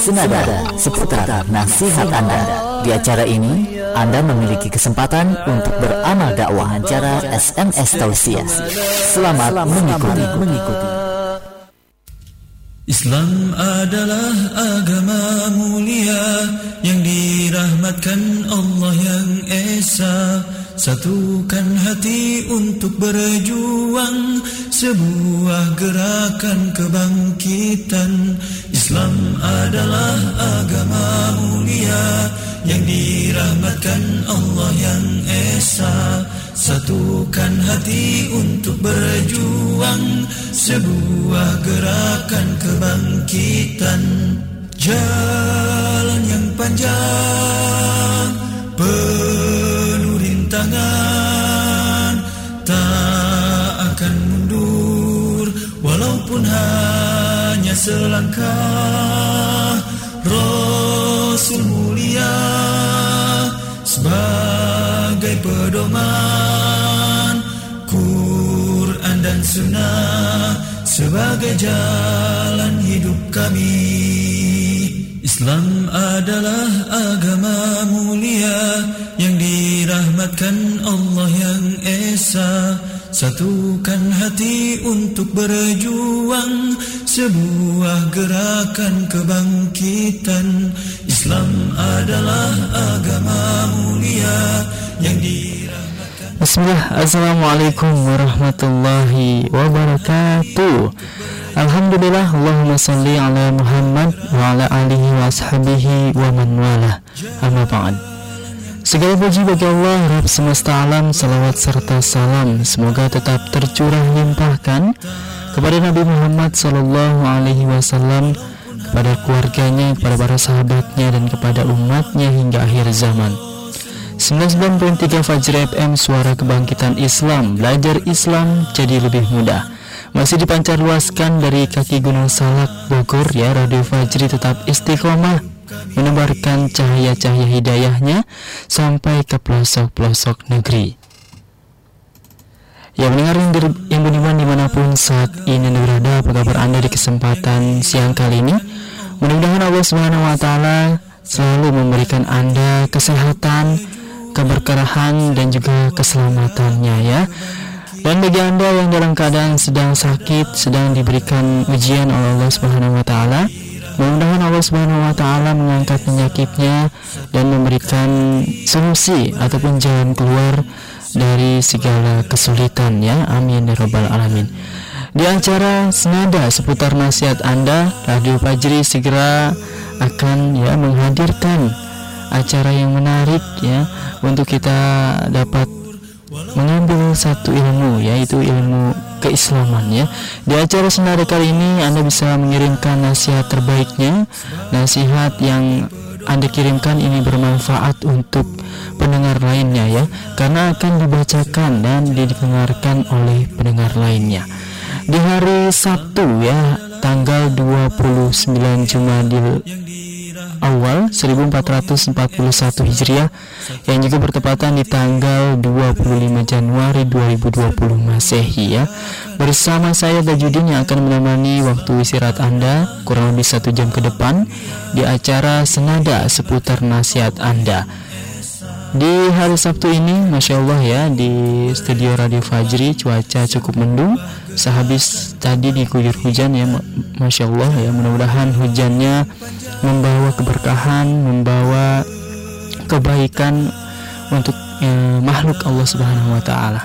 senada seputar nasihat Anda. Di acara ini, Anda memiliki kesempatan untuk beramal dakwah acara SMS Tausiah. Selamat mengikuti. mengikuti. Islam adalah agama mulia yang dirahmatkan Allah yang Esa. Satukan hati untuk berjuang sebuah gerakan kebangkitan. Islam adalah agama mulia yang dirahmatkan Allah yang Esa. Satukan hati untuk berjuang sebuah gerakan kebangkitan. Jalan yang panjang penuh rintangan tak akan mundur walaupun hanya selangkah. Rasul mulia sebagai pedoman Quran dan Sunnah sebagai jalan hidup kami Islam adalah agama mulia yang dirahmatkan Allah yang Esa Satukan hati untuk berjuang sebuah gerakan kebangkitan. Islam adalah agama mulia yang dirahmatkan Bismillah. Assalamualaikum warahmatullahi wabarakatuh. Alhamdulillah Allahumma salli ala Muhammad wa ala alihi wa ashabihi wa man wala. Amma ba'd Segala puji bagi Allah, Rabb semesta alam, salawat serta salam. Semoga tetap tercurah limpahkan kepada Nabi Muhammad Sallallahu Alaihi Wasallam, kepada keluarganya, kepada para sahabatnya, dan kepada umatnya hingga akhir zaman. 99.3 Fajr FM Suara Kebangkitan Islam. Belajar Islam jadi lebih mudah. Masih dipancar luaskan dari kaki Gunung Salak Bogor ya. Radio Fajri tetap istiqomah menebarkan cahaya-cahaya hidayahnya sampai ke pelosok-pelosok negeri. Ya mendengar yang, yang beriman di mana pun saat ini berada, apa kabar Anda di kesempatan siang kali ini? Mudah-mudahan Allah Subhanahu Wa Taala selalu memberikan Anda kesehatan, keberkahan dan juga keselamatannya ya. Dan bagi Anda yang dalam keadaan sedang sakit, sedang diberikan ujian oleh Allah Subhanahu wa taala, Mudah-mudahan Allah Subhanahu wa taala mengangkat penyakitnya dan memberikan solusi ataupun jalan keluar dari segala kesulitan ya. Amin ya rabbal alamin. Di acara senada seputar nasihat Anda, Radio Fajri segera akan ya menghadirkan acara yang menarik ya untuk kita dapat mengambil satu ilmu yaitu ilmu keislaman ya. Di acara senada kali ini Anda bisa mengirimkan nasihat terbaiknya, nasihat yang anda kirimkan ini bermanfaat untuk pendengar lainnya ya. Karena akan dibacakan dan didengarkan oleh pendengar lainnya. Di hari Sabtu ya tanggal 29 Jumadil awal 1441 Hijriah yang juga bertepatan di tanggal 25 Januari 2020 Masehi ya. Bersama saya Tajudin yang akan menemani waktu istirahat Anda kurang lebih satu jam ke depan di acara Senada seputar nasihat Anda. Di hari Sabtu ini, Masya Allah ya, di studio Radio Fajri cuaca cukup mendung Sehabis tadi diguyur hujan ya, Masya Allah ya Mudah-mudahan hujannya membawa keberkahan, membawa kebaikan untuk eh, makhluk Allah Subhanahu wa taala.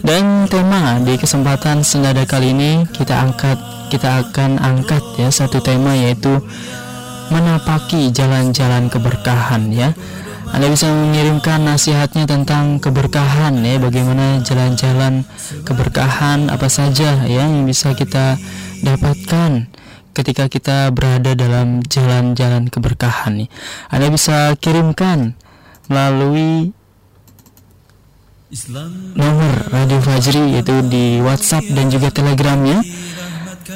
Dan tema di kesempatan senada kali ini kita angkat kita akan angkat ya satu tema yaitu menapaki jalan-jalan keberkahan ya. Anda bisa mengirimkan nasihatnya tentang keberkahan ya, bagaimana jalan-jalan keberkahan apa saja ya yang bisa kita dapatkan ketika kita berada dalam jalan-jalan keberkahan nih. Anda bisa kirimkan melalui nomor Radio Fajri yaitu di WhatsApp dan juga Telegramnya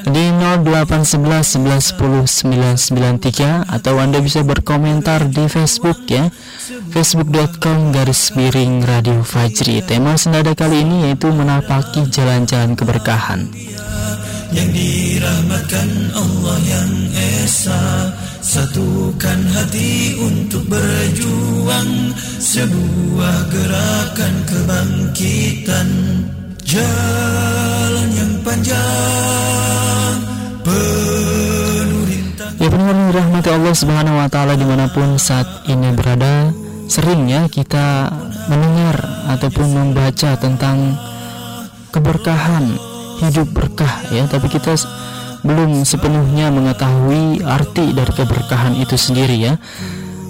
di 0811 11 993 atau Anda bisa berkomentar di Facebook ya. Facebook.com garis miring Radio Fajri. Tema senada kali ini yaitu menapaki jalan-jalan keberkahan. Yang dirahmatkan Allah yang esa Satukan hati untuk berjuang Sebuah gerakan kebangkitan Jalan yang panjang Penuh Ya benar rahmati Allah Subhanahu wa taala di mana pun saat ini berada Seringnya kita mendengar ataupun membaca tentang keberkahan hidup berkah ya tapi kita belum sepenuhnya mengetahui arti dari keberkahan itu sendiri ya.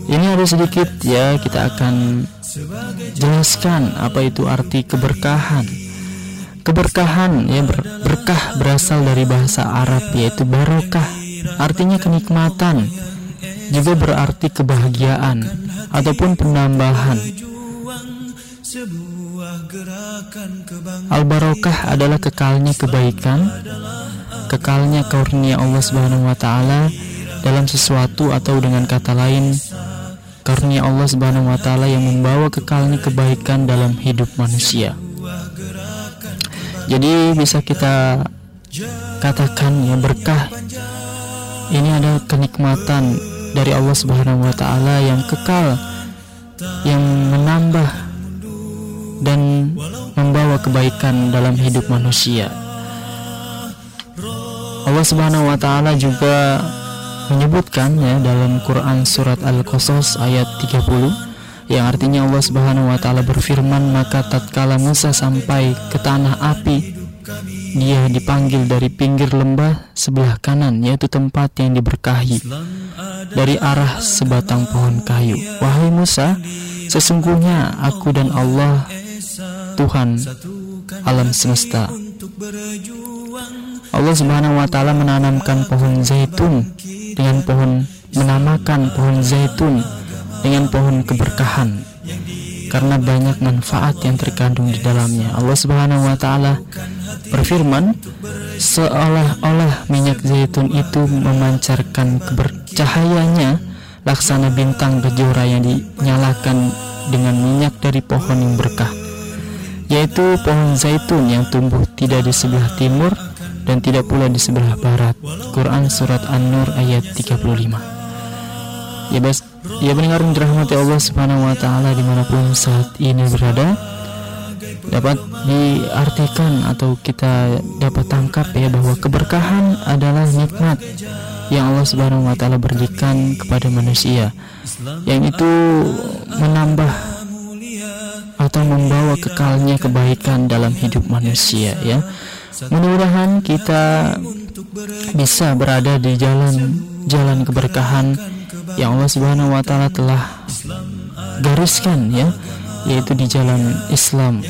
Ini ada sedikit ya kita akan jelaskan apa itu arti keberkahan. Keberkahan ya ber, berkah berasal dari bahasa Arab yaitu barokah, artinya kenikmatan. Juga berarti kebahagiaan ataupun penambahan. Al-barokah adalah kekalnya kebaikan, kekalnya karunia Allah Subhanahu wa taala dalam sesuatu atau dengan kata lain karunia Allah Subhanahu wa taala yang membawa kekalnya kebaikan dalam hidup manusia. Jadi bisa kita katakan ya berkah ini adalah kenikmatan dari Allah Subhanahu wa taala yang kekal yang menambah dan membawa kebaikan dalam hidup manusia. Allah Subhanahu wa taala juga menyebutkan ya dalam Quran surat Al-Qasas ayat 30 yang artinya Allah Subhanahu wa taala berfirman maka tatkala Musa sampai ke tanah api dia dipanggil dari pinggir lembah sebelah kanan yaitu tempat yang diberkahi dari arah sebatang pohon kayu. Wahai Musa sesungguhnya aku dan Allah Tuhan alam semesta. Allah Subhanahu wa taala menanamkan pohon zaitun dengan pohon menamakan pohon zaitun dengan pohon keberkahan karena banyak manfaat yang terkandung di dalamnya. Allah Subhanahu wa taala berfirman, seolah-olah minyak zaitun itu memancarkan kebercahayanya laksana bintang kejora yang dinyalakan dengan minyak dari pohon yang berkah yaitu pohon zaitun yang tumbuh tidak di sebelah timur dan tidak pula di sebelah barat. Quran surat An-Nur ayat 35. Ya bas, ya mendengar dirahmati Allah Subhanahu wa taala di mana pun saat ini berada dapat diartikan atau kita dapat tangkap ya bahwa keberkahan adalah nikmat yang Allah Subhanahu wa taala berikan kepada manusia yang itu menambah atau membawa kekalnya kebaikan dalam hidup manusia ya. Mudah-mudahan kita bisa berada di jalan jalan keberkahan yang Allah Subhanahu wa taala telah gariskan ya, yaitu di jalan Islam.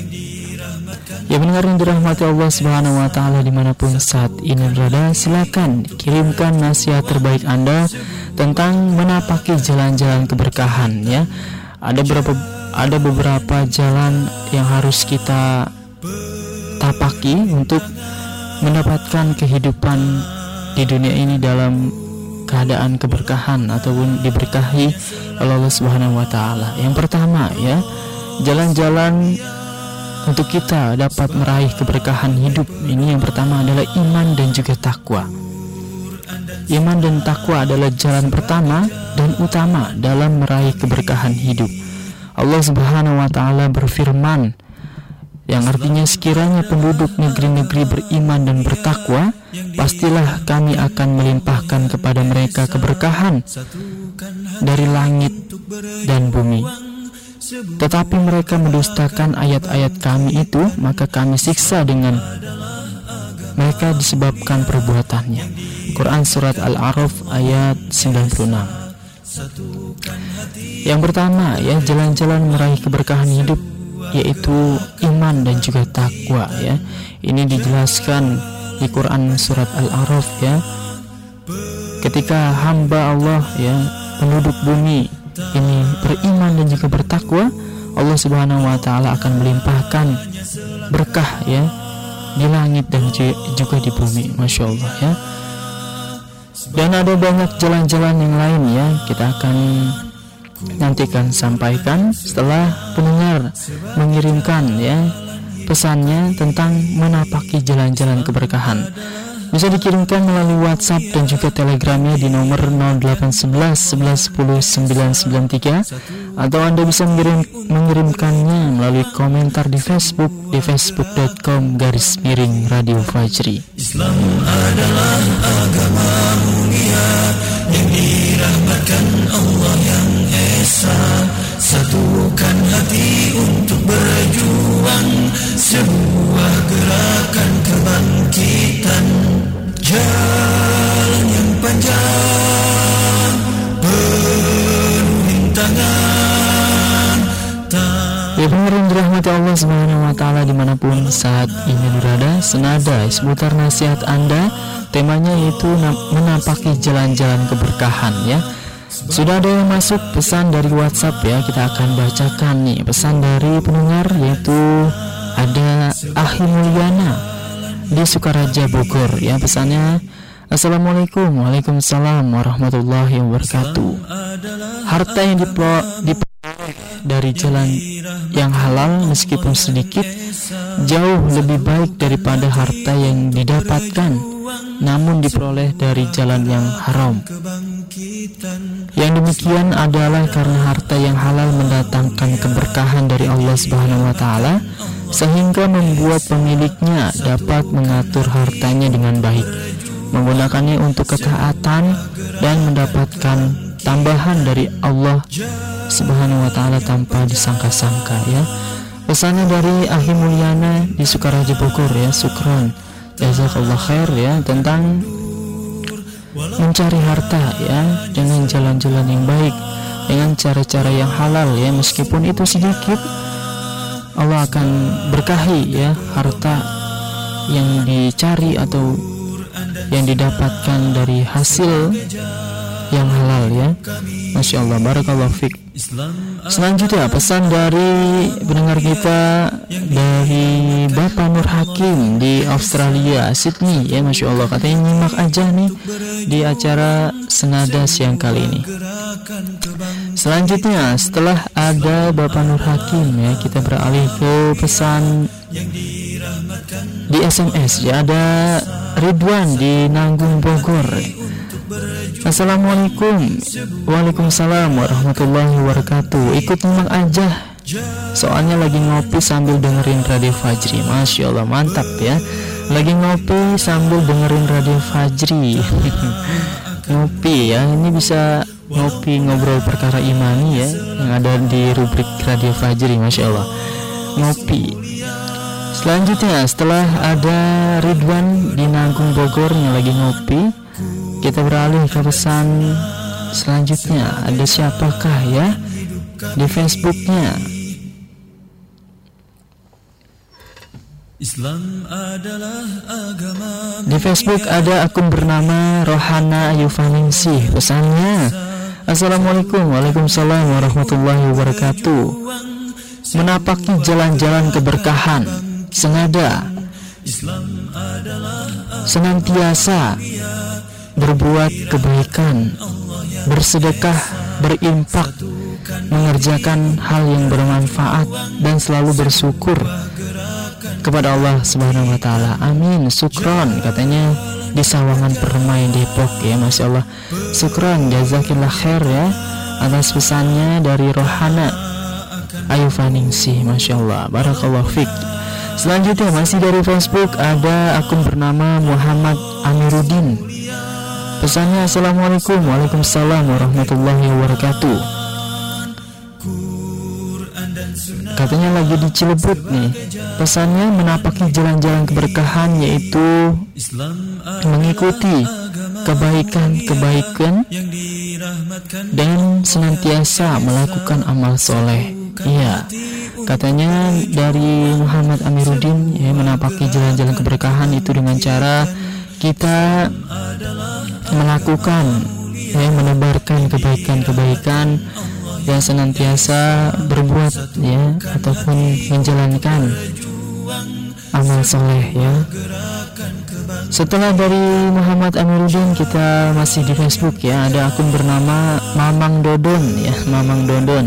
Ya benar yang dirahmati Allah Subhanahu wa taala di mana pun saat ini berada, silakan kirimkan nasihat terbaik Anda tentang menapaki jalan-jalan keberkahan ya. Ada beberapa ada beberapa jalan yang harus kita tapaki untuk mendapatkan kehidupan di dunia ini dalam keadaan keberkahan ataupun diberkahi oleh Allah Subhanahu wa taala. Yang pertama ya, jalan-jalan untuk kita dapat meraih keberkahan hidup ini yang pertama adalah iman dan juga takwa. Iman dan takwa adalah jalan pertama dan utama dalam meraih keberkahan hidup. Allah Subhanahu wa taala berfirman yang artinya sekiranya penduduk negeri-negeri beriman dan bertakwa, pastilah kami akan melimpahkan kepada mereka keberkahan dari langit dan bumi. Tetapi mereka mendustakan ayat-ayat kami itu, maka kami siksa dengan mereka disebabkan perbuatannya. Quran Surat Al-A'raf ayat 96 Yang pertama ya, jalan-jalan meraih keberkahan hidup yaitu iman dan juga takwa ya. Ini dijelaskan di Quran surat Al-A'raf ya. Ketika hamba Allah ya, penduduk bumi ini beriman dan juga bertakwa, Allah Subhanahu wa taala akan melimpahkan berkah ya di langit dan juga di bumi. Masya Allah ya. Dan ada banyak jalan-jalan yang lain ya. Kita akan nantikan sampaikan setelah pendengar mengirimkan ya pesannya tentang menapaki jalan-jalan keberkahan. bisa dikirimkan melalui WhatsApp dan juga Telegramnya di nomor 0811 1110 993 atau Anda bisa mengirim, mengirimkannya melalui komentar di Facebook di facebook.com garis miring Radio Fajri. Islam adalah agama mulia yang dirahmatkan Allah yang Esa. Satukan hati untuk berjuang. Sebuah gerakan kebangkitan. Jalan yang panjang penuh rintangan. Ya pemirsa dirahmati Allah Subhanahu wa taala di mana pun saat ini berada, senada seputar nasihat Anda, temanya yaitu menapaki jalan-jalan keberkahan ya. Sudah ada yang masuk pesan dari WhatsApp ya, kita akan bacakan nih pesan dari pendengar yaitu ada Ahi Mulyana di Sukaraja Bogor ya pesannya Assalamualaikum Waalaikumsalam warahmatullahi wabarakatuh Harta yang diperoleh dari jalan yang halal meskipun sedikit jauh lebih baik daripada harta yang didapatkan namun diperoleh dari jalan yang haram. Yang demikian adalah karena harta yang halal mendatangkan keberkahan dari Allah Subhanahu wa taala sehingga membuat pemiliknya dapat mengatur hartanya dengan baik, menggunakannya untuk ketaatan dan mendapatkan tambahan dari Allah Subhanahu wa taala tanpa disangka-sangka ya. Pesannya dari Ahi Mulyana di Sukaraja Bogor ya, Sukron. Jazakallah khair ya tentang mencari harta ya dengan jalan-jalan yang baik, dengan cara-cara yang halal ya. Meskipun itu sedikit Allah akan berkahi ya harta yang dicari atau yang didapatkan dari hasil yang halal ya. Masya Allah Barakallah Fik. Selanjutnya pesan dari pendengar kita dari Bapak Nur Hakim di Australia Sydney ya Masya Allah. Katanya nyimak aja nih di acara Senada siang kali ini. Selanjutnya setelah ada Bapak Nur Hakim ya kita beralih ke pesan di SMS ya ada Ridwan di Nanggung Bogor Assalamualaikum. Waalaikumsalam warahmatullahi wabarakatuh. Ikut nyimak aja. Soalnya lagi ngopi sambil dengerin Radio Fajri. Masya Allah mantap ya. Lagi ngopi sambil dengerin Radio Fajri. Ngopi ya Ini bisa ngopi ngobrol perkara imani ya Yang ada di rubrik Radio Fajri Masya Allah. Ngopi. Selanjutnya setelah ada Ridwan di Nanggung Bogor yang lagi ngopi kita beralih ke pesan selanjutnya. Ada siapakah ya di Facebooknya? Islam adalah agama Di Facebook ada akun bernama Rohana Yufaningsih Pesannya Assalamualaikum. Waalaikumsalam warahmatullahi wabarakatuh. Menapaki jalan-jalan keberkahan. Senada Senantiasa berbuat kebaikan, bersedekah, berimpak, mengerjakan hal yang bermanfaat dan selalu bersyukur kepada Allah Subhanahu wa taala. Amin. Sukron katanya di Sawangan Permai Depok ya Masya Allah Sukron jazakillah khair ya atas pesannya dari Rohana Ayu Faningsih Masya Allah Barakallah Fik Selanjutnya masih dari Facebook ada akun bernama Muhammad Amiruddin. Pesannya Assalamualaikum Waalaikumsalam warahmatullahi wabarakatuh. Katanya lagi di Cilebut nih. Pesannya menapaki jalan-jalan keberkahan yaitu Mengikuti kebaikan-kebaikan Dan senantiasa melakukan amal soleh. Iya Katanya dari Muhammad Amiruddin ya menapaki jalan-jalan keberkahan itu dengan cara kita melakukan ya menebarkan kebaikan-kebaikan yang senantiasa berbuat ya ataupun menjalankan amal soleh ya. Setelah dari Muhammad Amiruddin kita masih di Facebook ya. Ada akun bernama Mamang Dodon ya Mamang Dodon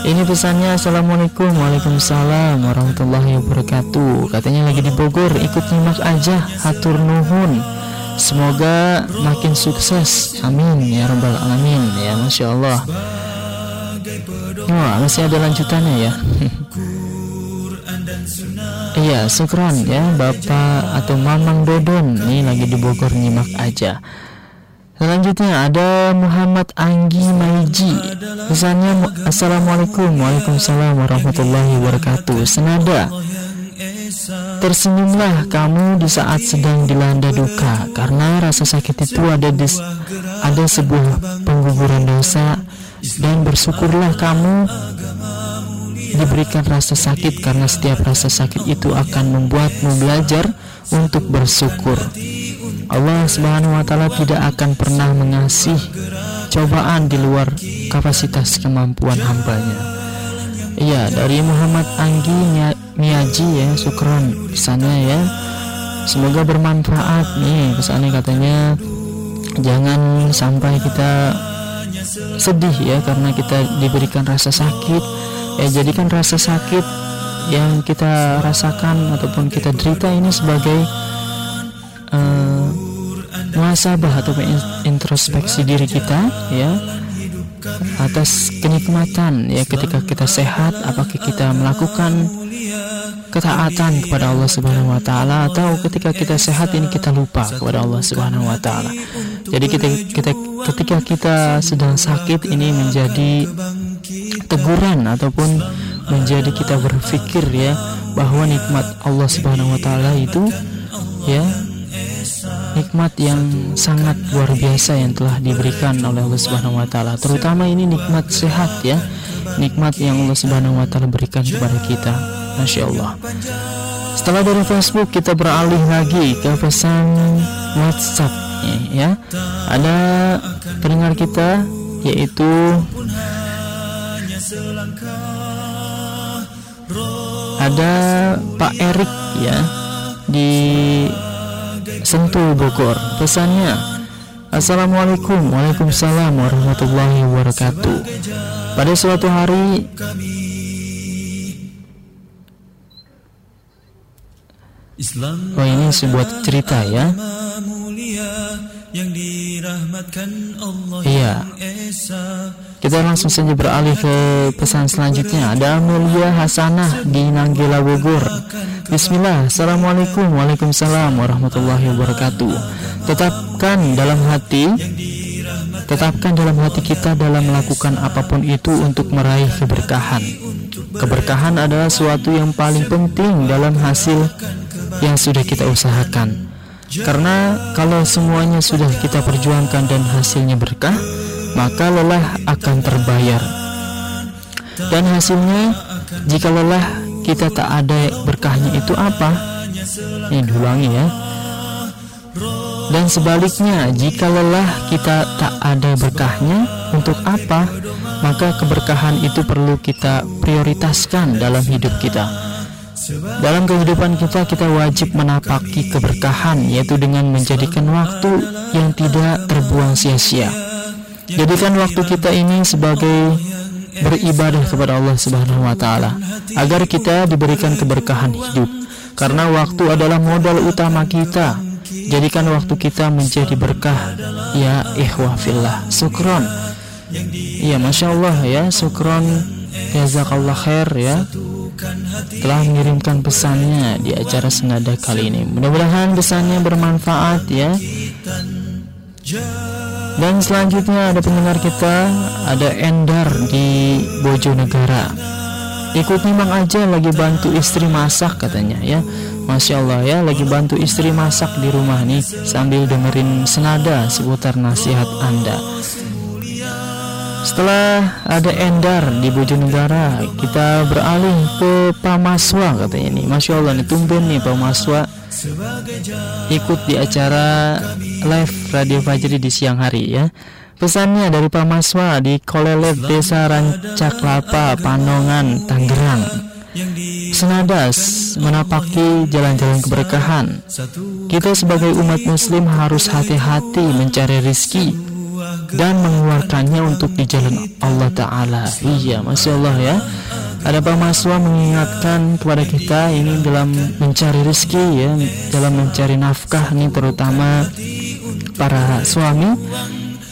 Ini pesannya Assalamualaikum Waalaikumsalam warahmatullahi wabarakatuh. Katanya lagi di Bogor Ikut nyimak aja Hatur nuhun. Semoga makin sukses. Amin ya rabbal alamin Ya Masya Allah. Wah masih ada lanjutannya ya. Iya syukron ya Bapak atau Mamang Dodon. Ini lagi di Bogor nyimak aja Selanjutnya ada Muhammad Anggi Maiji. Pesannya Assalamualaikum. Waalaikumsalam warahmatullahi wabarakatuh. Senada. Tersenyumlah kamu di saat sedang dilanda duka Karena rasa sakit itu ada di, ada sebuah pengguguran dosa Dan bersyukurlah kamu diberikan rasa sakit Karena setiap rasa sakit itu akan membuatmu belajar untuk bersyukur Allah Subhanahu wa taala tidak akan pernah mengasih cobaan di luar kapasitas kemampuan hambanya. Iya, dari Muhammad Anggi Miyaji ya, syukron pesannya ya. Semoga bermanfaat nih pesannya katanya jangan sampai kita sedih ya karena kita diberikan rasa sakit ya jadikan rasa sakit yang kita rasakan ataupun kita derita ini sebagai muasabah atau introspeksi diri kita ya atas kenikmatan ya ketika kita sehat apakah kita melakukan ketaatan kepada Allah Subhanahu wa taala atau ketika kita sehat ini kita lupa kepada Allah Subhanahu wa taala. Jadi kita kita ketika kita sedang sakit ini menjadi teguran ataupun menjadi kita berpikir ya bahwa nikmat Allah Subhanahu wa taala itu ya nikmat yang sangat luar biasa yang telah diberikan oleh Allah Subhanahu wa taala. Terutama ini nikmat sehat ya. Nikmat yang Allah Subhanahu wa taala berikan kepada kita. Masya Allah. Setelah dari Facebook kita beralih lagi ke pesan WhatsApp ya. Ada pendengar kita yaitu ada Pak Erik ya di Sentul Bogor. Pesannya Assalamualaikum Waalaikumsalam warahmatullahi wabarakatuh. Pada suatu hari Oh ini sebuah cerita ya. Iya Kita langsung saja beralih ke pesan selanjutnya. Ada Mulia Hasanah di Nanggela Bogor. Bismillah. Assalamualaikum. Waalaikumsalam warahmatullahi wabarakatuh. Tetapkan dalam hati Tetapkan dalam hati kita dalam melakukan apa pun itu untuk meraih keberkahan. Keberkahan adalah suatu yang paling penting dalam hasil yang sudah kita usahakan. Karena kalau semuanya sudah kita perjuangkan dan hasilnya berkah, maka lelah akan terbayar. Dan hasilnya, jika lelah kita tak ada berkahnya itu apa? Ini diulangi ya. Dan sebaliknya, jika lelah kita tak ada berkahnya, untuk apa? Maka keberkahan itu perlu kita prioritaskan dalam hidup kita. Dalam kehidupan kita, kita wajib menapaki keberkahan, yaitu dengan menjadikan waktu yang tidak terbuang sia-sia. Jadikan waktu kita ini sebagai beribadah kepada Allah Subhanahu wa taala agar kita diberikan keberkahan hidup. Karena waktu adalah modal utama kita. Jadikan waktu kita menjadi berkah. Ya ikhwah fillah. Sukron. Ya Masya Allah ya Sukron Jazakallah khair ya telah mengirimkan pesannya di acara senada kali ini. Mudah-mudahan pesannya bermanfaat ya. Dan selanjutnya ada pendengar kita, ada Endar di Bojonegara. Ikut nimang aja lagi bantu istri masak katanya ya. Masya Allah ya, lagi bantu istri masak di rumah nih sambil dengerin senada seputar nasihat Anda. Setelah ada Endar di Bojonegara, kita beralih ke Pamaswa katanya ini. Masya Allah nih tumben nih Pamaswa ikut di acara live Radio Fajri di siang hari ya. Pesannya dari Pamaswa di Kolelet Desa Rancaklapa, Panongan, Tangerang. Senadas menapaki jalan-jalan keberkahan. Kita sebagai umat muslim harus hati-hati mencari rizki dan mengeluarkannya untuk di jalan Allah Ta'ala Iya Masya Allah ya ada Pak Maswa mengingatkan kepada kita ini dalam mencari rezeki ya dalam mencari nafkah ini terutama para suami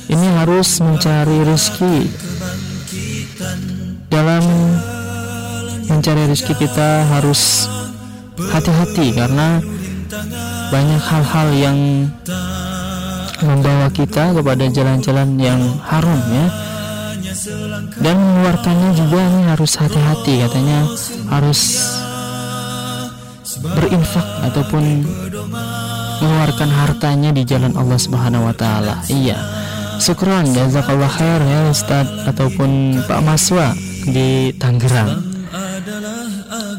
ini harus mencari rezeki. Dalam mencari rezeki kita harus hati-hati karena banyak hal-hal yang membawa kita kepada jalan-jalan yang haram ya. Dan mengeluarkannya juga ini harus hati-hati katanya harus berinfak ataupun mengeluarkan hartanya di jalan Allah Subhanahu wa taala. Iya. Syukran jazakallah khair ya Ustaz ataupun Pak Maswa di Tangerang.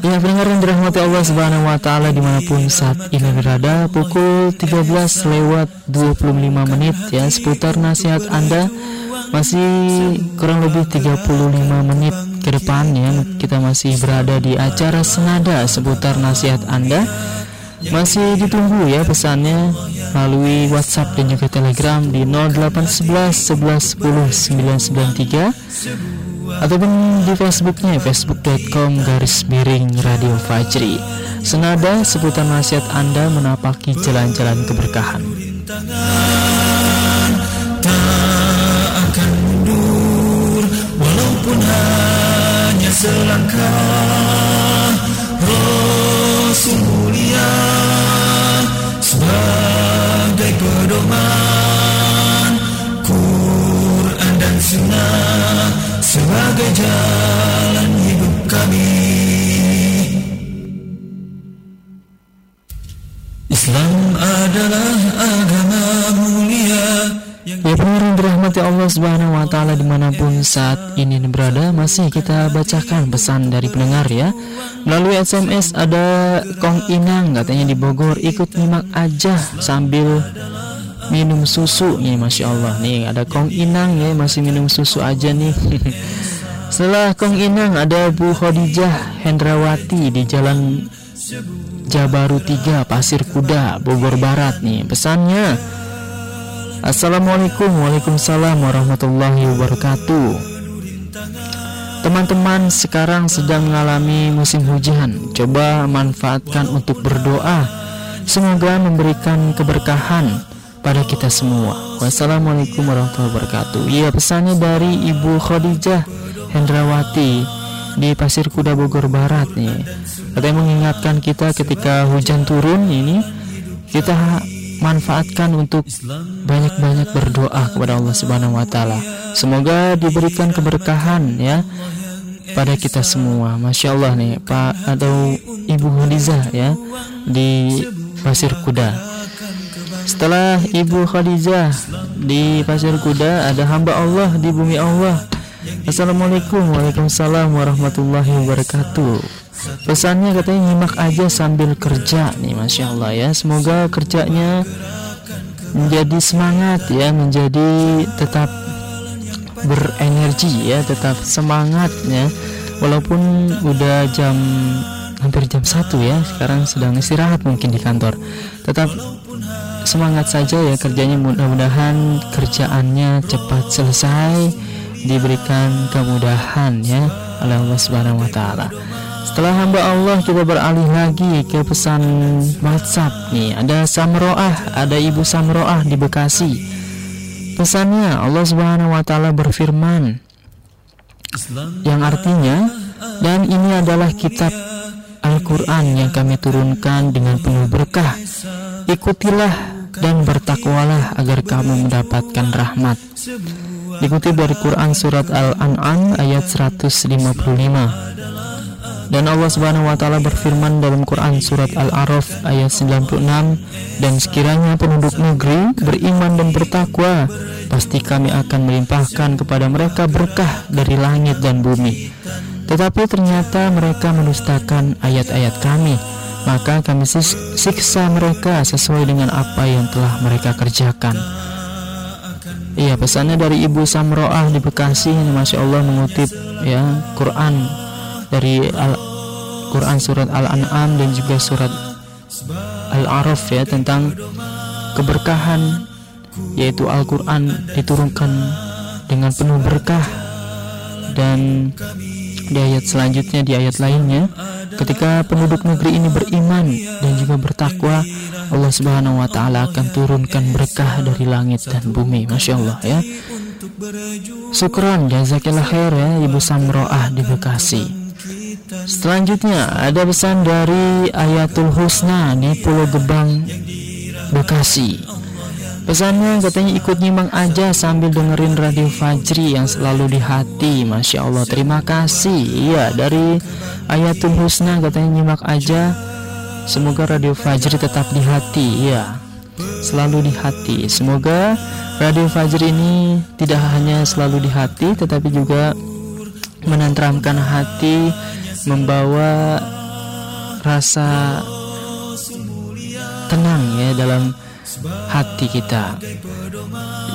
Ya pendengar yang dirahmati Allah Subhanahu wa taala di mana pun saat ini berada pukul 13 lewat 25 menit ya seputar nasihat Anda masih kurang lebih 35 menit ke depan ya kita masih berada di acara senada seputar nasihat Anda masih ditunggu ya pesannya melalui WhatsApp dan juga Telegram di 0811 11 10 993 ataupun di Facebooknya facebook.com garis miring Radio Fajri. Senada seputar nasihat Anda menapaki jalan-jalan keberkahan. Selangkah Rasul mulia sebagai pedoman Quran dan Sunnah sebagai jalan hidup kami. Islam adalah agama mulia Ya pendengar yang dirahmati Allah Subhanahu wa taala di mana pun saat ini berada masih kita bacakan pesan dari pendengar ya. Melalui SMS ada Kong Inang katanya di Bogor ikut nyimak aja sambil minum susu nih Masya Allah. Nih ada Kong Inang ya masih minum susu aja nih. Setelah Kong Inang ada Bu Khadijah Hendrawati di Jalan Jabaru 3 Pasir Kuda Bogor Barat nih. Pesannya Assalamualaikum Waalaikumsalam warahmatullahi wabarakatuh. Teman-teman sekarang sedang mengalami musim hujan. Coba manfaatkan untuk berdoa. Semoga memberikan keberkahan pada kita semua. Wassalamualaikum warahmatullahi wabarakatuh. Iya pesannya dari Ibu Khadijah Hendrawati di Pasir Kuda Bogor Barat nih. Katanya mengingatkan kita ketika hujan turun ini Kita manfaatkan untuk banyak-banyak berdoa kepada Allah Subhanahu wa taala. Semoga diberikan keberkahan ya pada kita semua. Masya Allah nih Pak atau Ibu Khadijah ya di Pasir Kuda. Setelah Ibu Khadijah di Pasir Kuda ada hamba Allah di bumi Allah. Assalamualaikum warahmatullahi wabarakatuh. Pesannya katanya nyimak aja sambil kerja nih Masya Allah ya. Semoga kerjanya menjadi semangat ya Menjadi tetap berenergi ya Tetap semangat ya. Walaupun udah jam hampir jam 1 ya Sekarang sedang istirahat mungkin di kantor. Tetap semangat saja ya kerjanya mudah-mudahan kerjaannya cepat selesai diberikan kemudahan ya oleh Allah Subhanahu wa taala. Setelah hamba Allah kita beralih lagi ke pesan WhatsApp nih. Ada Samroah, ada Ibu Samroah di Bekasi. Pesannya Allah Subhanahu wa taala berfirman yang artinya dan ini adalah kitab Al-Qur'an yang kami turunkan dengan penuh berkah. Ikutilah dan bertakwalah agar kamu mendapatkan rahmat. Dikutip dari Quran surat Al-An'am ayat 155. Dan Allah Subhanahu wa taala berfirman dalam Quran surat Al-A'raf ayat 96 dan sekiranya penduduk negeri beriman dan bertakwa pasti kami akan melimpahkan kepada mereka berkah dari langit dan bumi. Tetapi ternyata mereka menustakan ayat-ayat kami, maka kami siksa mereka sesuai dengan apa yang telah mereka kerjakan. Iya pesannya dari Ibu Samroah di Bekasi ini Masya Allah mengutip ya Quran dari Al Quran surat Al-An'am dan juga surat Al-Araf ya tentang keberkahan yaitu Al-Qur'an diturunkan dengan penuh berkah. Dan di ayat selanjutnya di ayat lainnya ketika penduduk negeri ini beriman dan juga bertakwa Allah Subhanahu wa taala akan turunkan berkah dari langit dan bumi. Masya Allah ya. Syukran jazakillah khair ya Ibu Samroah di Bekasi Selanjutnya ada pesan dari Ayatul Husna di Pulau Gebang Bekasi. Pesannya katanya ikut nyimak aja sambil dengerin radio Fajri yang selalu di hati. Masya Allah terima kasih. Iya dari Ayatul Husna katanya nyimak aja. Semoga radio Fajri tetap di hati. Iya selalu di hati. Semoga radio Fajri ini tidak hanya selalu di hati Tetapi juga menenteramkan hati Membawa rasa tenang ya dalam hati kita.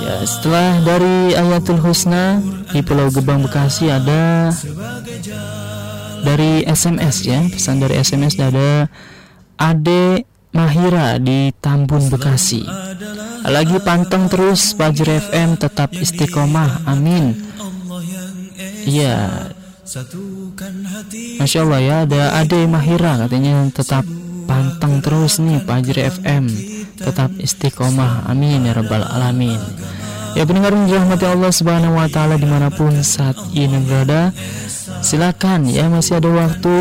Ya, setelah dari Ayatul Husna di Pulau Gebang Bekasi ada dari SMS ya, pesan dari SMS ada Ade Mahira di Tambun Bekasi. Lagi panteng terus Fajr FM tetap istiqomah. Amin. Iya. Masya Allah ya ada Ade Mahira katanya tetap panteng terus nih Fajr FM tetap istiqomah amin ya rabbal alamin. Ya pendengar yang dirahmati Allah subhanahu wa ta'ala di mana pun saat ini berada silakan ya masih ada waktu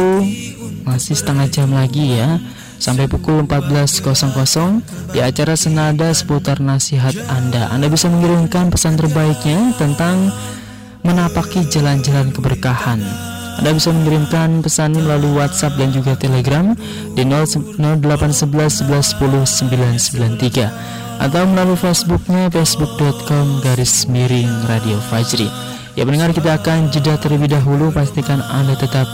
masih setengah jam lagi ya. Sampai pukul 14.00 di acara senada seputar nasihat Anda. Anda bisa mengirimkan pesan terbaiknya tentang menapaki jalan-jalan keberkahan anda bisa mengirimkan pesan melalui WhatsApp dan juga Telegram di 0811 11 993 atau melalui Facebooknya facebook.com garis miring Radio Fajri. Ya pendengar kita akan jeda terlebih dahulu pastikan Anda tetap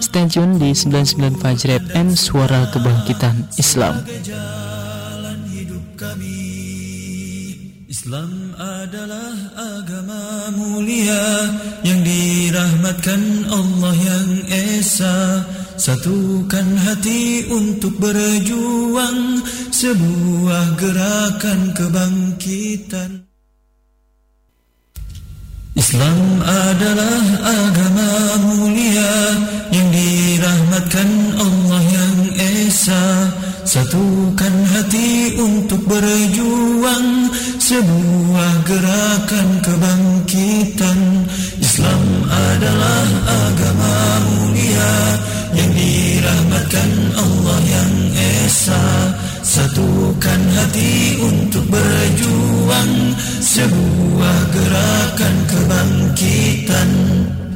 stay tune di 99 Fajri FM Suara Kebangkitan Islam. Islam adalah agama mulia yang dirahmatkan Allah yang Esa. Satukan hati untuk berjuang sebuah gerakan kebangkitan. Islam adalah agama mulia yang dirahmatkan Allah yang Esa Satukan hati untuk berjuang sebuah gerakan kebangkitan. Islam adalah agama mulia yang dirahmatkan Allah yang Esa. Satukan hati untuk berjuang sebuah gerakan kebangkitan.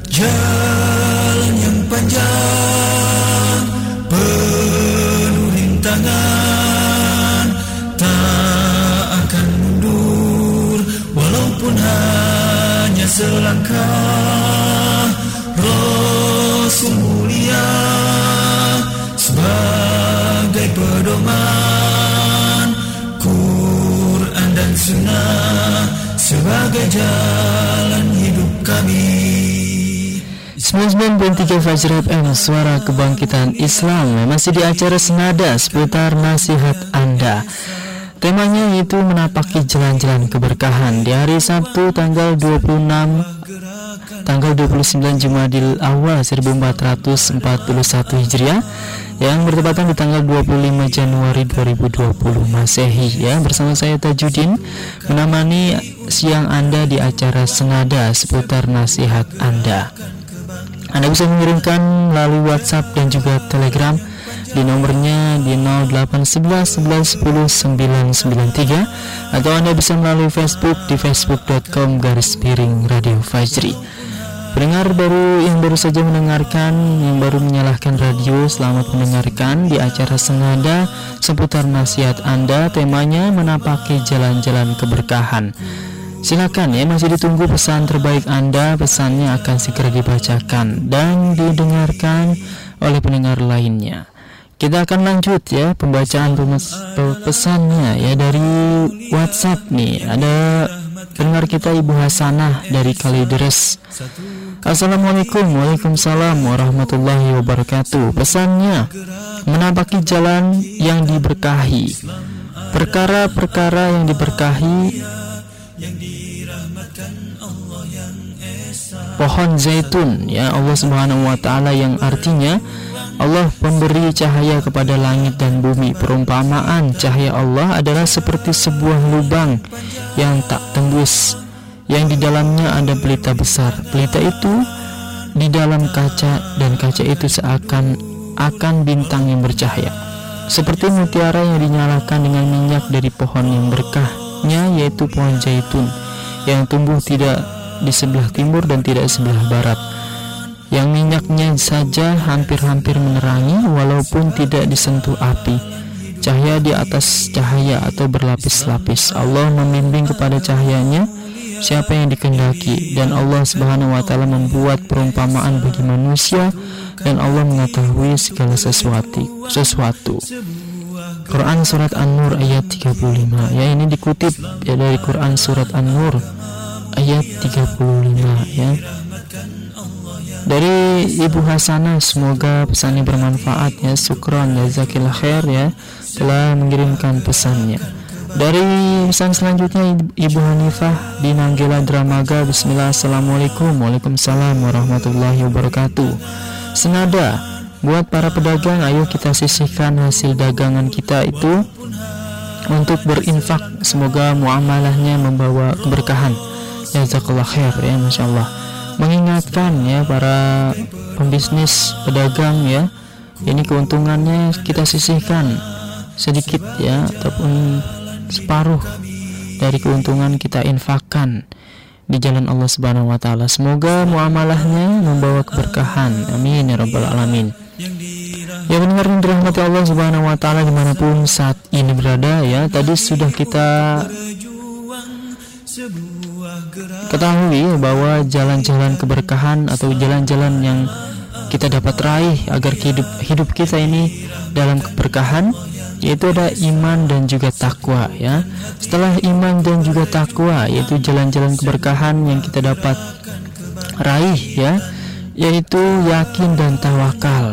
Jalan yang panjang rintangan tak akan mundur walaupun hanya selangkah. Rasul mulia sebagai pedoman. Quran dan Sunnah sebagai jalan hidup kami 99.3 Fajr FM Suara Kebangkitan Islam. Masih di acara Senada seputar nasihat Anda. Temanya itu menapaki jalan-jalan keberkahan. Di hari Sabtu tanggal 26 Tanggal 29 Jumadil Awal 1441 Hijriah Yang bertepatan di tanggal 25 Januari 2020 Masehi. Ya Bersama saya Tajudin Menemani siang Anda di acara Senada seputar nasihat Anda anda bisa mengirimkan melalui WhatsApp dan juga Telegram di nomornya di 0811 11 10 993 atau Anda bisa melalui Facebook di facebook.com garis piring Radio Fajri. Pendengar baru yang baru saja mendengarkan, yang baru menyalahkan radio, selamat mendengarkan di acara Senada seputar nasihat Anda. Temanya menapaki jalan-jalan keberkahan. Silakan ya masih ditunggu pesan terbaik Anda. Pesannya akan segera dibacakan Dan didengarkan oleh pendengar lainnya. Kita akan lanjut ya Pembacaan pesannya ya Dari Whatsapp nih. Ada pendengar kita Ibu Hasanah Dari Kalideres. Assalamualaikum Waalaikumsalam warahmatullahi wabarakatuh. Pesannya Menapaki jalan yang diberkahi. Perkara-perkara yang diberkahi pohon zaitun ya Allah Subhanahu wa taala yang artinya Allah pemberi cahaya kepada langit dan bumi. Perumpamaan cahaya Allah adalah seperti sebuah lubang yang tak tembus, yang di dalamnya ada pelita besar. Pelita itu di dalam kaca dan kaca itu seakan akan bintang yang bercahaya. Seperti mutiara yang dinyalakan dengan minyak dari pohon yang berkahnya yaitu pohon zaitun yang tumbuh tidak di sebelah timur dan tidak sebelah barat yang minyaknya saja hampir-hampir menerangi walaupun tidak disentuh api. Cahaya di atas cahaya atau berlapis-lapis. Allah membimbing kepada cahayanya siapa yang dikendaki dan Allah Subhanahu wa taala membuat perumpamaan bagi manusia dan Allah mengetahui segala sesuatu. Sesuatu. Quran surat An-Nur ayat 35. Ya ini dikutip ya dari Quran surat An-Nur ayat 35 ya. Dari Ibu Hasanah semoga pesannya bermanfaat ya. Sukron jazakillah khair ya telah mengirimkan pesannya. Dari pesan selanjutnya Ibu Hanifah di Nanggela Dramaga Bismillah Assalamualaikum Waalaikumsalam warahmatullahi wabarakatuh. Senada buat para pedagang ayo kita sisihkan hasil dagangan kita itu untuk berinfak. Semoga muamalahnya membawa keberkahan jazakallah khair ya Masya Allah mengingatkan ya para pembisnis pedagang ya ini keuntungannya kita sisihkan sedikit ya ataupun separuh dari keuntungan kita infakkan di jalan Allah Subhanahu wa taala. Semoga muamalahnya membawa keberkahan. Amin ya rabbal alamin. Ya benar yang dirahmati Allah Subhanahu wa taala di mana pun saat ini berada ya. Tadi sudah kita Ketahui bahwa jalan-jalan keberkahan atau jalan-jalan yang kita dapat raih agar hidup hidup kita ini dalam keberkahan yaitu ada iman dan juga takwa ya. Setelah iman dan juga takwa yaitu jalan-jalan keberkahan yang kita dapat raih ya, yaitu yakin dan tawakal.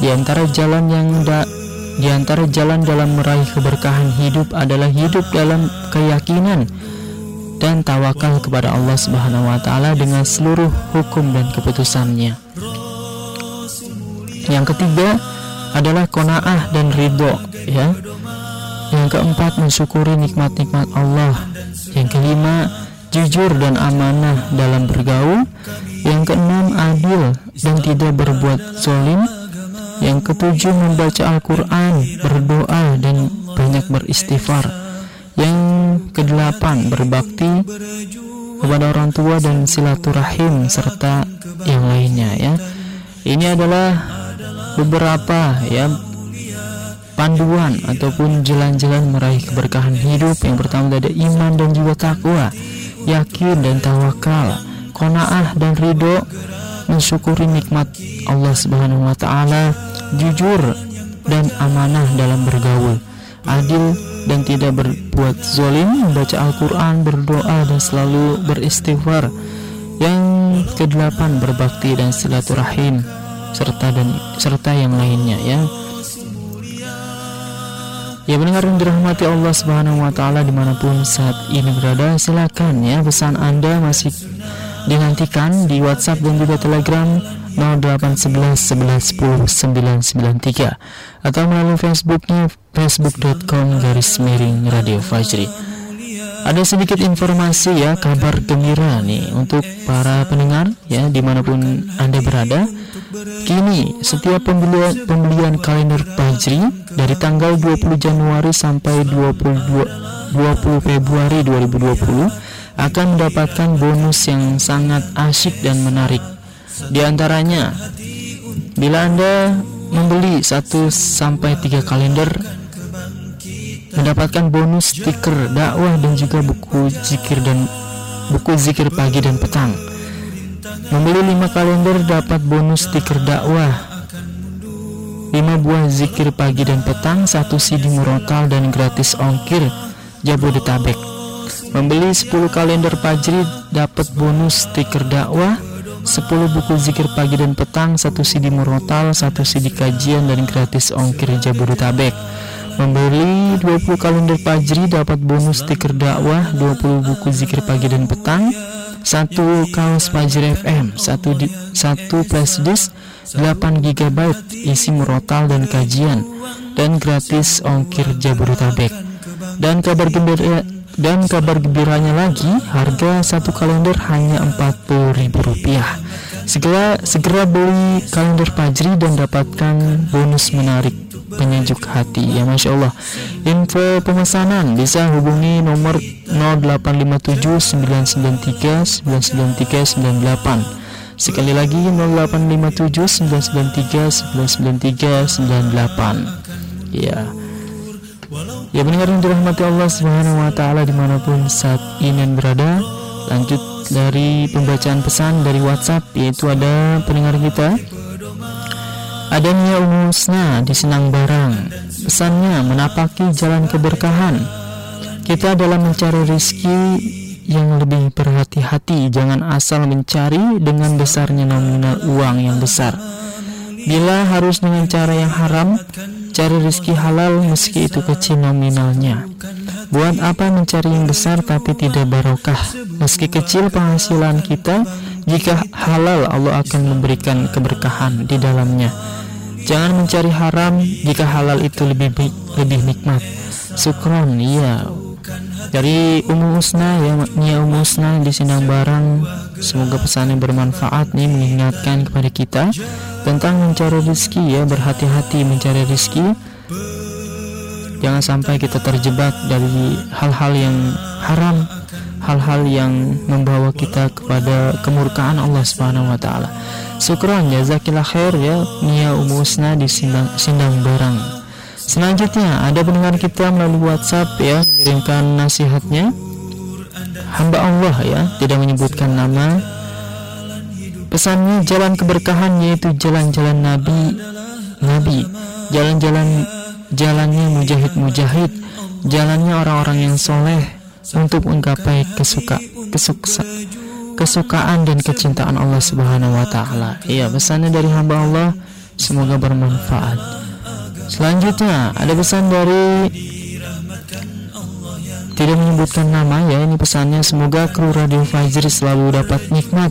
Di antara jalan yang da, di antara jalan dalam meraih keberkahan hidup adalah hidup dalam keyakinan dan tawakal kepada Allah Subhanahu wa taala dengan seluruh hukum dan keputusannya. Yang ketiga adalah kona'ah dan ridho ya. Yang keempat mensyukuri nikmat-nikmat Allah. Yang kelima jujur dan amanah dalam bergaul. Yang keenam adil dan tidak berbuat zolim. Yang ketujuh membaca Al-Quran, berdoa dan banyak beristighfar. Yang kedelapan berbakti kepada orang tua dan silaturahim serta yang lainnya ya. Ini adalah beberapa ya panduan ataupun jalan-jalan meraih keberkahan hidup. Yang pertama ada iman dan juga takwa, yakin dan tawakal, konaah dan ridho, mensyukuri nikmat Allah Subhanahu wa taala, jujur dan amanah dalam bergaul, adil dan tidak berbuat zolim, membaca Al-Quran, berdoa dan selalu beristighfar. Yang kedelapan berbakti dan silaturahim serta dan serta yang lainnya ya. Ya benar yang dirahmati Allah Subhanahu wa taala di mana pun saat ini berada silakan ya pesan Anda masih dinantikan di WhatsApp dan juga Telegram 0811 11 10 993 atau melalui Facebooknya facebook.com garis miring Radio Fajri. Ada sedikit informasi ya kabar gembira nih untuk para pendengar ya di mana pun anda berada. Kini setiap pembelian, pembelian kalender Fajri dari tanggal 20 Januari sampai 22 20 Februari 2020 akan mendapatkan bonus yang sangat asyik dan menarik di antaranya, bila Anda membeli 1 sampai 3 kalender mendapatkan bonus stiker dakwah dan juga buku zikir dan buku zikir pagi dan petang. Membeli 5 kalender dapat bonus stiker dakwah 5 buah zikir pagi dan petang, 1 CD murotal dan gratis ongkir Jabodetabek. Membeli 10 kalender Fajri dapat bonus stiker dakwah 10 buku zikir pagi dan petang, 1 CD murotal, 1 CD kajian dan gratis ongkir Jabodetabek. Membeli 20 kalender Fajri dapat bonus stiker dakwah, 20 buku zikir pagi dan petang, satu kaos Fajri FM, satu di, satu flash disk 8 GB isi murotal dan kajian dan gratis ongkir Jabodetabek. Dan kabar gembira dan kabar gembiranya lagi, harga satu kalender hanya Rp40.000. Segera segera beli kalender Fajri dan dapatkan bonus menarik penyejuk hati. Ya Masya Allah. Info pemesanan bisa hubungi nomor 0857 993 993 98 sekali lagi 0857 993 993 98 ya ya mendengar yang dirahmati Allah Subhanahu Wa Taala di mana pun saat ini berada lanjut dari pembacaan pesan dari WhatsApp yaitu ada pendengar kita. Adanya umusna di Senang Barang Pesannya menapaki jalan keberkahan. Kita dalam mencari rizki yang lebih berhati-hati. Jangan asal mencari dengan besarnya nominal uang yang besar. Bila harus dengan cara yang haram Cari rizki halal meski itu kecil nominalnya Buat apa mencari yang besar tapi tidak barokah Meski kecil penghasilan kita Jika halal Allah akan memberikan keberkahan di dalamnya Jangan mencari haram jika halal itu lebih lebih nikmat. Sukron, iya. Dari Ummu Usna ya, Nia Ummu Usna di Sindang Barang. Semoga pesan yang bermanfaat nih mengingatkan kepada kita tentang mencari rezeki ya, berhati-hati mencari rezeki. Jangan sampai kita terjebak dari hal-hal yang haram, hal-hal yang membawa kita kepada kemurkaan Allah Subhanahu wa taala. Syukron jazakillah khair ya Nia Umusna di Sindang, Sindang Barang Selanjutnya ada pendengar kita melalui WhatsApp ya mengirimkan nasihatnya hamba Allah ya tidak menyebutkan nama pesannya jalan keberkahan yaitu jalan-jalan Nabi Nabi jalan-jalan jalannya mujahid-mujahid jalannya orang-orang yang soleh untuk menggapai kesuka kesuksa kesukaan dan kecintaan Allah Subhanahu wa taala. Iya, pesannya dari hamba Allah semoga bermanfaat. Selanjutnya ada pesan dari tidak menyebutkan nama ya ini pesannya semoga kru Radio Fajri selalu dapat nikmat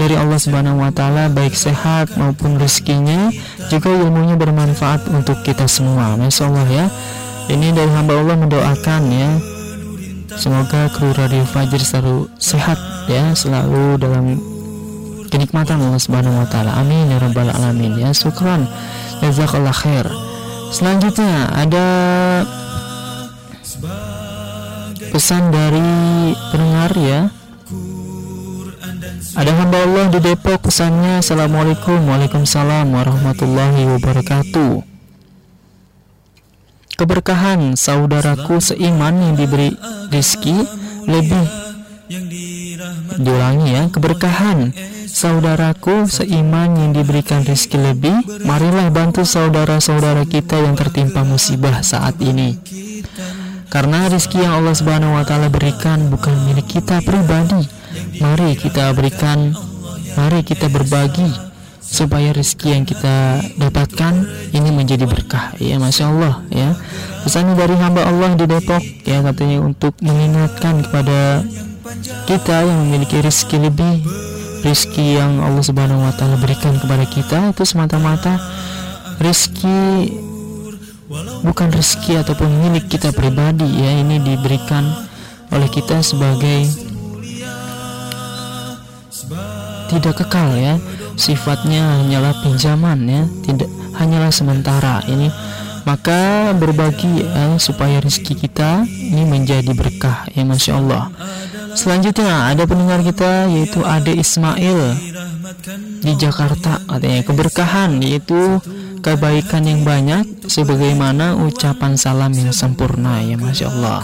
dari Allah Subhanahu wa taala baik sehat maupun rezekinya juga ilmunya bermanfaat untuk kita semua. Masya Allah ya. Ini dari hamba Allah mendoakan ya Semoga kru Radio Fajr selalu sehat ya, selalu dalam kenikmatan Allah Subhanahu wa taala. Amin ya rabbal alamin ya. Syukran. Jazakallah khair. Selanjutnya ada pesan dari pendengar ya. Ada hamba Allah di Depok pesannya Assalamualaikum Waalaikumsalam warahmatullahi wabarakatuh keberkahan saudaraku seiman yang diberi rizki lebih diulangi ya keberkahan. Saudaraku seiman yang diberikan rizki lebih marilah bantu saudara-saudara kita yang tertimpa musibah saat ini. Karena rizki yang Allah Subhanahu wa taala berikan bukan milik kita pribadi. Mari kita berikan mari kita berbagi supaya rezeki yang kita dapatkan ini menjadi berkah. Ya masya Allah ya. Pesan dari hamba Allah di Depok ya katanya untuk mengingatkan kepada kita yang memiliki rezeki lebih rezeki yang Allah Subhanahu Wa Taala berikan kepada kita itu semata-mata rezeki bukan rezeki ataupun milik kita pribadi ya ini diberikan oleh kita sebagai tidak kekal ya. Sifatnya hanyalah pinjaman ya. Tidak hanyalah sementara. Ini maka berbagi ya, supaya rezeki kita ini menjadi berkah ya masya Allah. Selanjutnya ada pendengar kita yaitu Ade Ismail di Jakarta. Katanya keberkahan yaitu kebaikan yang banyak sebagaimana ucapan salam yang sempurna ya masya Allah.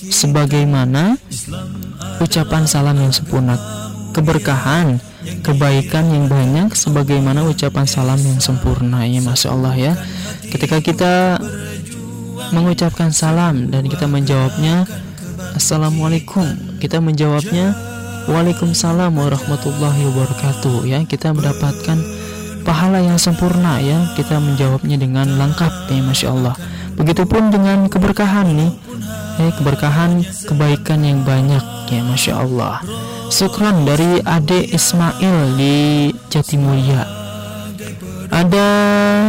Sebagaimana ucapan salam yang sempurna. Keberkahan kebaikan yang banyak sebagaimana ucapan salam yang sempurna. Ya Masya Allah ya. Ketika kita mengucapkan salam dan kita menjawabnya Assalamualaikum kita menjawabnya Waalaikumsalam warahmatullahi wabarakatuh ya. Kita mendapatkan pahala yang sempurna ya. Kita menjawabnya dengan lengkap ya Masya Allah. Begitupun dengan keberkahan nih, eh, keberkahan kebaikan yang banyak ya, masya Allah. Sukron dari Ade Ismail di Jatimulya. Ada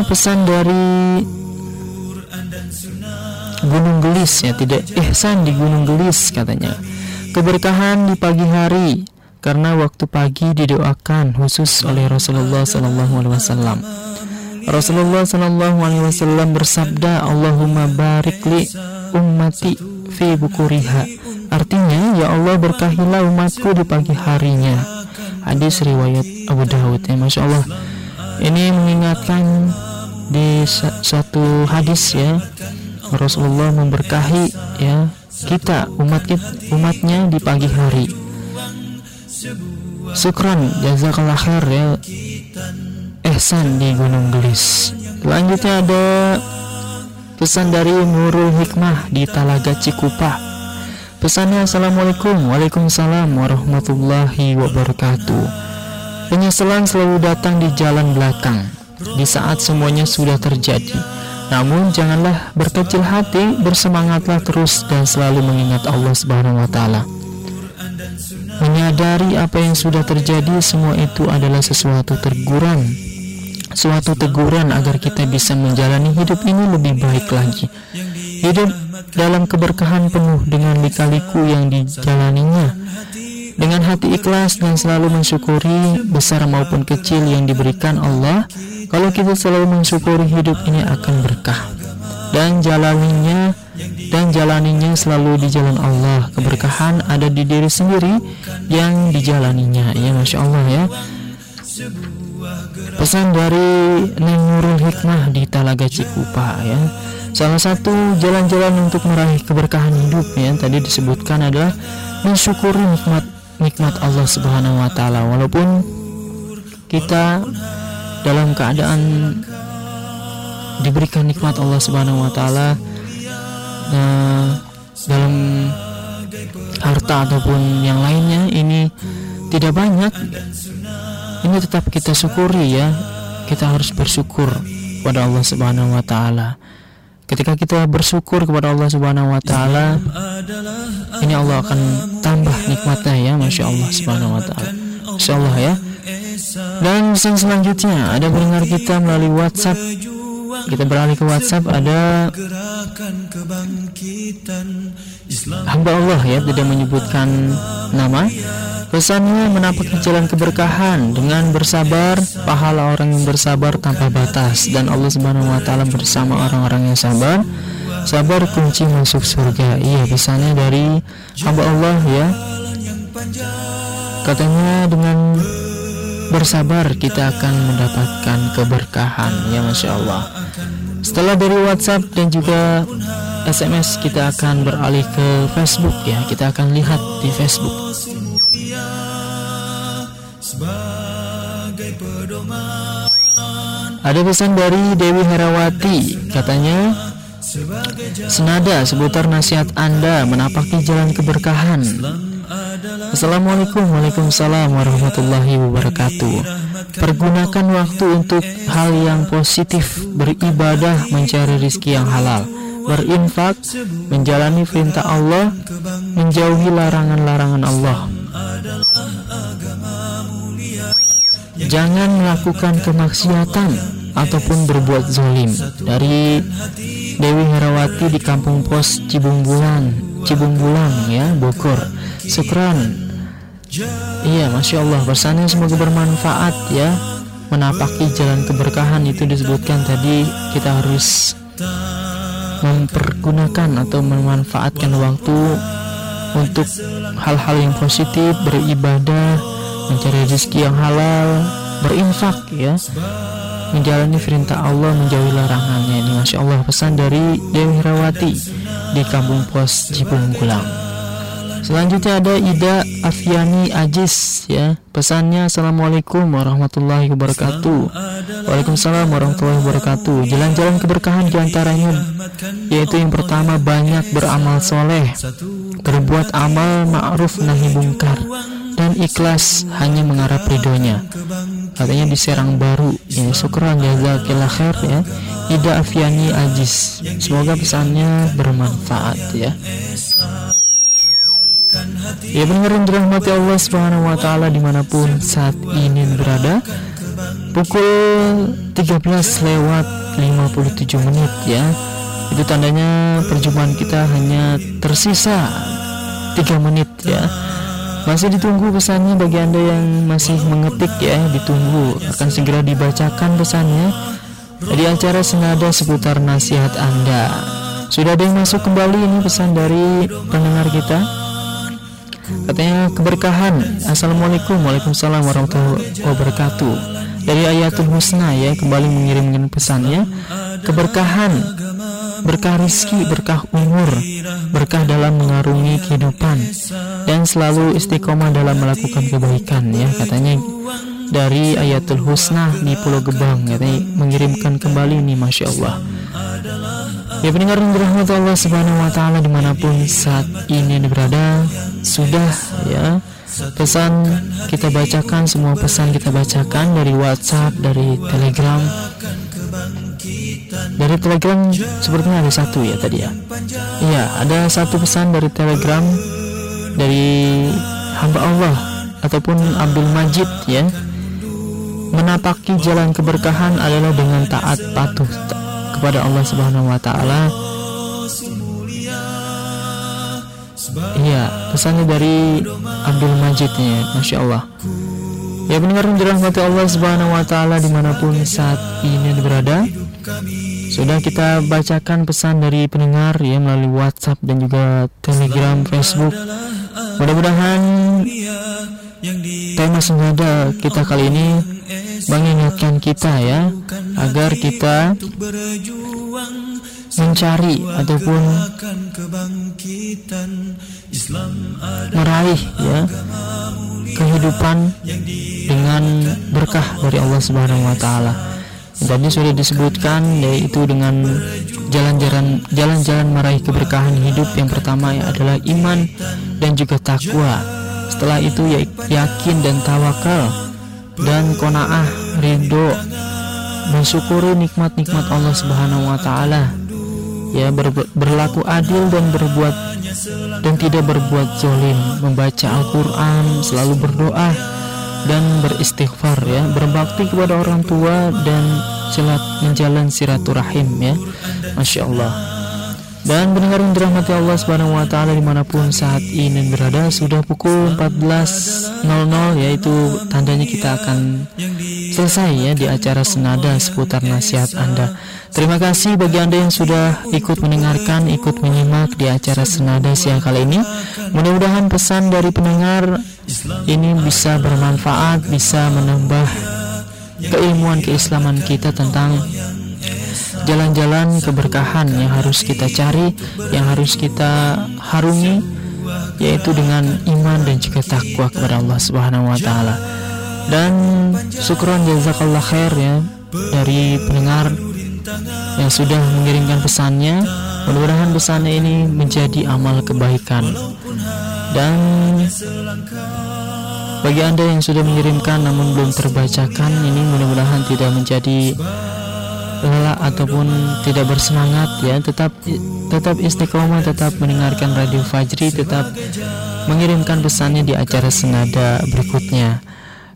pesan dari Gunung Gelis ya, tidak ihsan di Gunung Gelis katanya. Keberkahan di pagi hari karena waktu pagi didoakan khusus oleh Rasulullah Wasallam. Rasulullah Wasallam bersabda, Allahumma barik li ummati fi bukuriha. Artinya, ya Allah berkahilah umatku di pagi harinya. Hadis riwayat Abu Dawud ya, masya Allah. Ini mengingatkan di satu hadis ya Rasulullah memberkahi ya kita umat kita, umatnya di pagi hari. Sukran jazakallah khair ya Ehsan di Gunung Gelis. Selanjutnya ada pesan dari Nurul Hikmah di Talaga Cikupa. Pesannya Assalamualaikum Waalaikumsalam warahmatullahi wabarakatuh Penyesalan selalu datang di jalan belakang Di saat semuanya sudah terjadi namun janganlah berkecil hati, bersemangatlah terus dan selalu mengingat Allah Subhanahu wa taala. Menyadari apa yang sudah terjadi semua itu adalah sesuatu teguran. Suatu teguran agar kita bisa menjalani hidup ini lebih baik lagi. Hidup dalam keberkahan penuh dengan lika-liku yang dijalaninya. Dengan hati ikhlas dan selalu mensyukuri besar maupun kecil yang diberikan Allah, kalau kita selalu mensyukuri hidup ini akan berkah dan jalaninya dan jalaninya selalu di jalan Allah. Keberkahan ada di diri sendiri yang dijalaninya. Ya Masya Allah ya. Pesan dari Neng Nurul Hikmah di Talaga Cikupa ya. Salah satu jalan-jalan untuk meraih keberkahan hidup ya tadi disebutkan adalah mensyukuri nikmat nikmat Allah Subhanahu wa taala. Walaupun kita dalam keadaan diberikan nikmat Allah Subhanahu wa taala nah, dalam harta ataupun yang lainnya ini tidak banyak. Ini tetap kita syukuri ya. Kita harus bersyukur kepada Allah Subhanahu wa taala ketika kita bersyukur kepada Allah Subhanahu wa taala ini Allah akan tambah nikmatnya ya Masya Allah Subhanahu wa taala Insya Allah ya dan pesan selanjutnya ada pendengar kita melalui WhatsApp. Kita beralih ke WhatsApp ada hamba Allah ya tidak menyebutkan nama. Pesannya menapaki jalan keberkahan dengan bersabar, pahala orang yang bersabar tanpa batas dan Allah Subhanahu wa taala bersama orang-orang yang sabar. Sabar kunci masuk surga. Iya, pesannya dari hamba Allah ya. Katanya dengan bersabar kita akan mendapatkan keberkahan. Ya Masya Allah. Setelah dari WhatsApp dan juga SMS kita akan beralih ke Facebook ya. Kita akan lihat di Facebook. Ada pesan dari Dewi Herawati. Katanya senada seputar nasihat Anda menapaki jalan keberkahan Assalamualaikum Waalaikumsalam warahmatullahi wabarakatuh. Pergunakan waktu untuk hal yang positif Beribadah mencari rizki yang halal Berinfak Menjalani perintah Allah Menjauhi larangan-larangan Allah. Jangan melakukan kemaksiatan Ataupun berbuat zolim Dari Dewi Herawati di Kampung Pos Cibungbulan Cibungbulan ya Bogor Syukran. Iya Masya Allah Pesannya semoga bermanfaat ya. Menapaki jalan keberkahan itu disebutkan tadi Kita harus Mempergunakan atau memanfaatkan waktu Untuk hal-hal yang positif Beribadah Mencari rezeki yang halal Berinfak ya. Menjalani perintah Allah menjauhi larangannya. Ini Masya Allah pesan dari Dewi Herawati di Kampung Pos Cibunggulang Selanjutnya ada Ida Afiani Ajis ya. Pesannya Assalamualaikum warahmatullahi wabarakatuh. Waalaikumsalam warahmatullahi wabarakatuh. Jalan-jalan keberkahan di antaranya yaitu yang pertama banyak beramal soleh, berbuat amal ma'ruf nahi mungkar dan ikhlas hanya mengharap ridhonya. Katanya di Serang Baru, ya syukran jazakillah khair ya. Ida Afiani Ajis. Semoga pesannya bermanfaat ya. Ya benar yang dirahmati Allah Subhanahu wa taala di mana pun saat ini berada. Pukul 13 lewat 57 menit ya. Itu tandanya perjumpaan kita hanya tersisa 3 menit ya. Masih ditunggu pesannya bagi Anda yang masih mengetik ya, ditunggu akan segera dibacakan pesannya di acara senada seputar nasihat Anda. Sudah ada yang masuk kembali ini pesan dari pendengar kita. Katanya keberkahan. Assalamualaikum. Waalaikumsalam warahmatullahi wabarakatuh. Dari ayatul husna ya Kembali mengirimkan pesannya Keberkahan Berkah rizki, berkah umur Berkah dalam mengarungi kehidupan Dan selalu istiqomah dalam melakukan kebaikan ya. Katanya dari ayatul husna di Pulau Gebang katanya mengirimkan kembali ini Masya Allah Ya pendengar yang dirahmati Allah Subhanahu wa taala di mana pun saat ini berada sudah ya pesan kita bacakan semua pesan kita bacakan dari WhatsApp dari Telegram. Dari Telegram sepertinya ada satu ya tadi ya? Iya ada satu pesan dari Telegram dari hamba Allah ataupun Abdul Majid ya. Menapaki jalan keberkahan adalah dengan taat patuh kepada Allah Subhanahu wa taala. Iya, pesannya dari Abdul Majid ya, Masya Allah. Ya benar dirahmati Allah Subhanahu wa taala di mana pun saat ini berada. Sudah kita bacakan pesan dari pendengar ya melalui WhatsApp dan juga Telegram, Facebook. Mudah-mudahan tema senada kita kali ini mengingatkan kita ya agar kita mencari ataupun meraih ya kehidupan dengan berkah dari Allah Subhanahu wa taala. Tadi sudah disebutkan yaitu dengan jalan-jalan jalan-jalan meraih keberkahan hidup yang pertama adalah iman dan juga takwa. Setelah itu ya yakin dan tawakal dan konaah ridho mensyukuri nikmat-nikmat Allah Subhanahu wa taala. Ya ber, berlaku adil dan berbuat dan tidak berbuat zolim. Membaca Al-Quran selalu berdoa dan beristighfar ya. Berbakti kepada orang tua dan menjalan silaturahim ya. Masya Allah dan pendengar yang dirahmati Allah Subhanahu wa taala di mana pun saat ini berada sudah pukul 14.00 yaitu tandanya kita akan selesai ya di acara senada seputar nasihat Anda. Terima kasih bagi Anda yang sudah ikut mendengarkan, ikut menyimak di acara senada siang kali ini. Mudah-mudahan pesan dari pendengar ini bisa bermanfaat, bisa menambah keilmuan keislaman kita tentang jalan-jalan keberkahan yang harus kita cari, yang harus kita harungi yaitu dengan iman dan juga takwa kepada Allah Subhanahu wa taala. Dan syukron jazakallah khair ya dari pendengar yang sudah mengirimkan pesannya. Mudah-mudahan pesannya ini menjadi amal kebaikan. Dan bagi Anda yang sudah mengirimkan namun belum terbacakan ini mudah-mudahan tidak menjadi lelah ataupun tidak bersemangat ya tetap tetap istiqomah tetap mendengarkan radio Fajri tetap mengirimkan pesannya di acara senada berikutnya.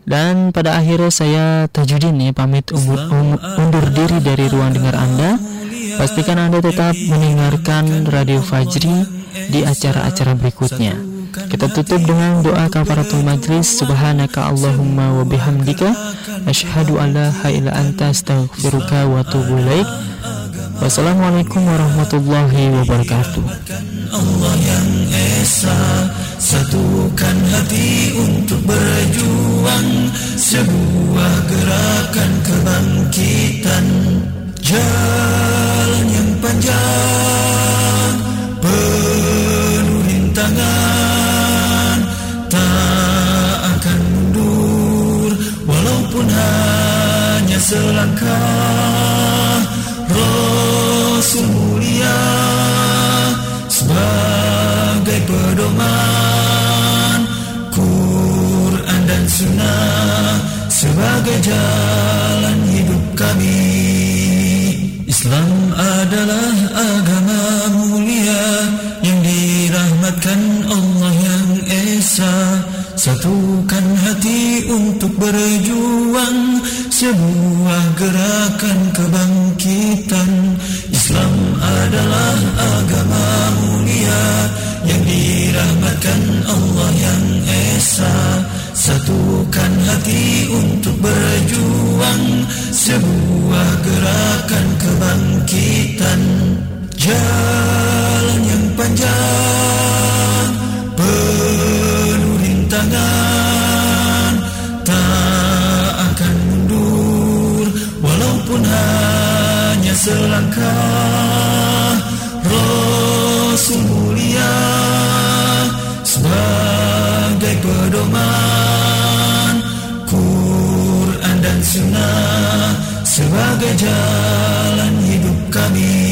Dan pada akhirnya saya Tajudin ya pamit umur, um, undur diri dari ruang dengar Anda. Pastikan Anda tetap mendengarkan radio Fajri di acara-acara berikutnya. Kita tutup dengan doa kafaratul majlis. Subhanaka Allahumma wa bihamdika. Ashhadu an la illa anta astaghfiruka wa atubu ilaik. Wassalamualaikum warahmatullahi wabarakatuh. Allah yang Esa Satukan hati untuk berjuang. Sebuah gerakan kebangkitan. Jalan sebagai jalan hidup kami. Islam adalah agama mulia yang dirahmatkan Allah yang Esa. Satukan hati untuk berjuang Sebuah gerakan kebangkitan. Islam adalah agama mulia Yang dirahmatkan Allah yang Esa Satukan hati untuk berjuang Sebuah gerakan kebangkitan. Jalan yang panjang Penuh rintangan Tak akan mundur Walaupun hanya selangkah. Rasul mulia Sebagai pedoman Quran dan Sunnah sebagai jalan hidup kami.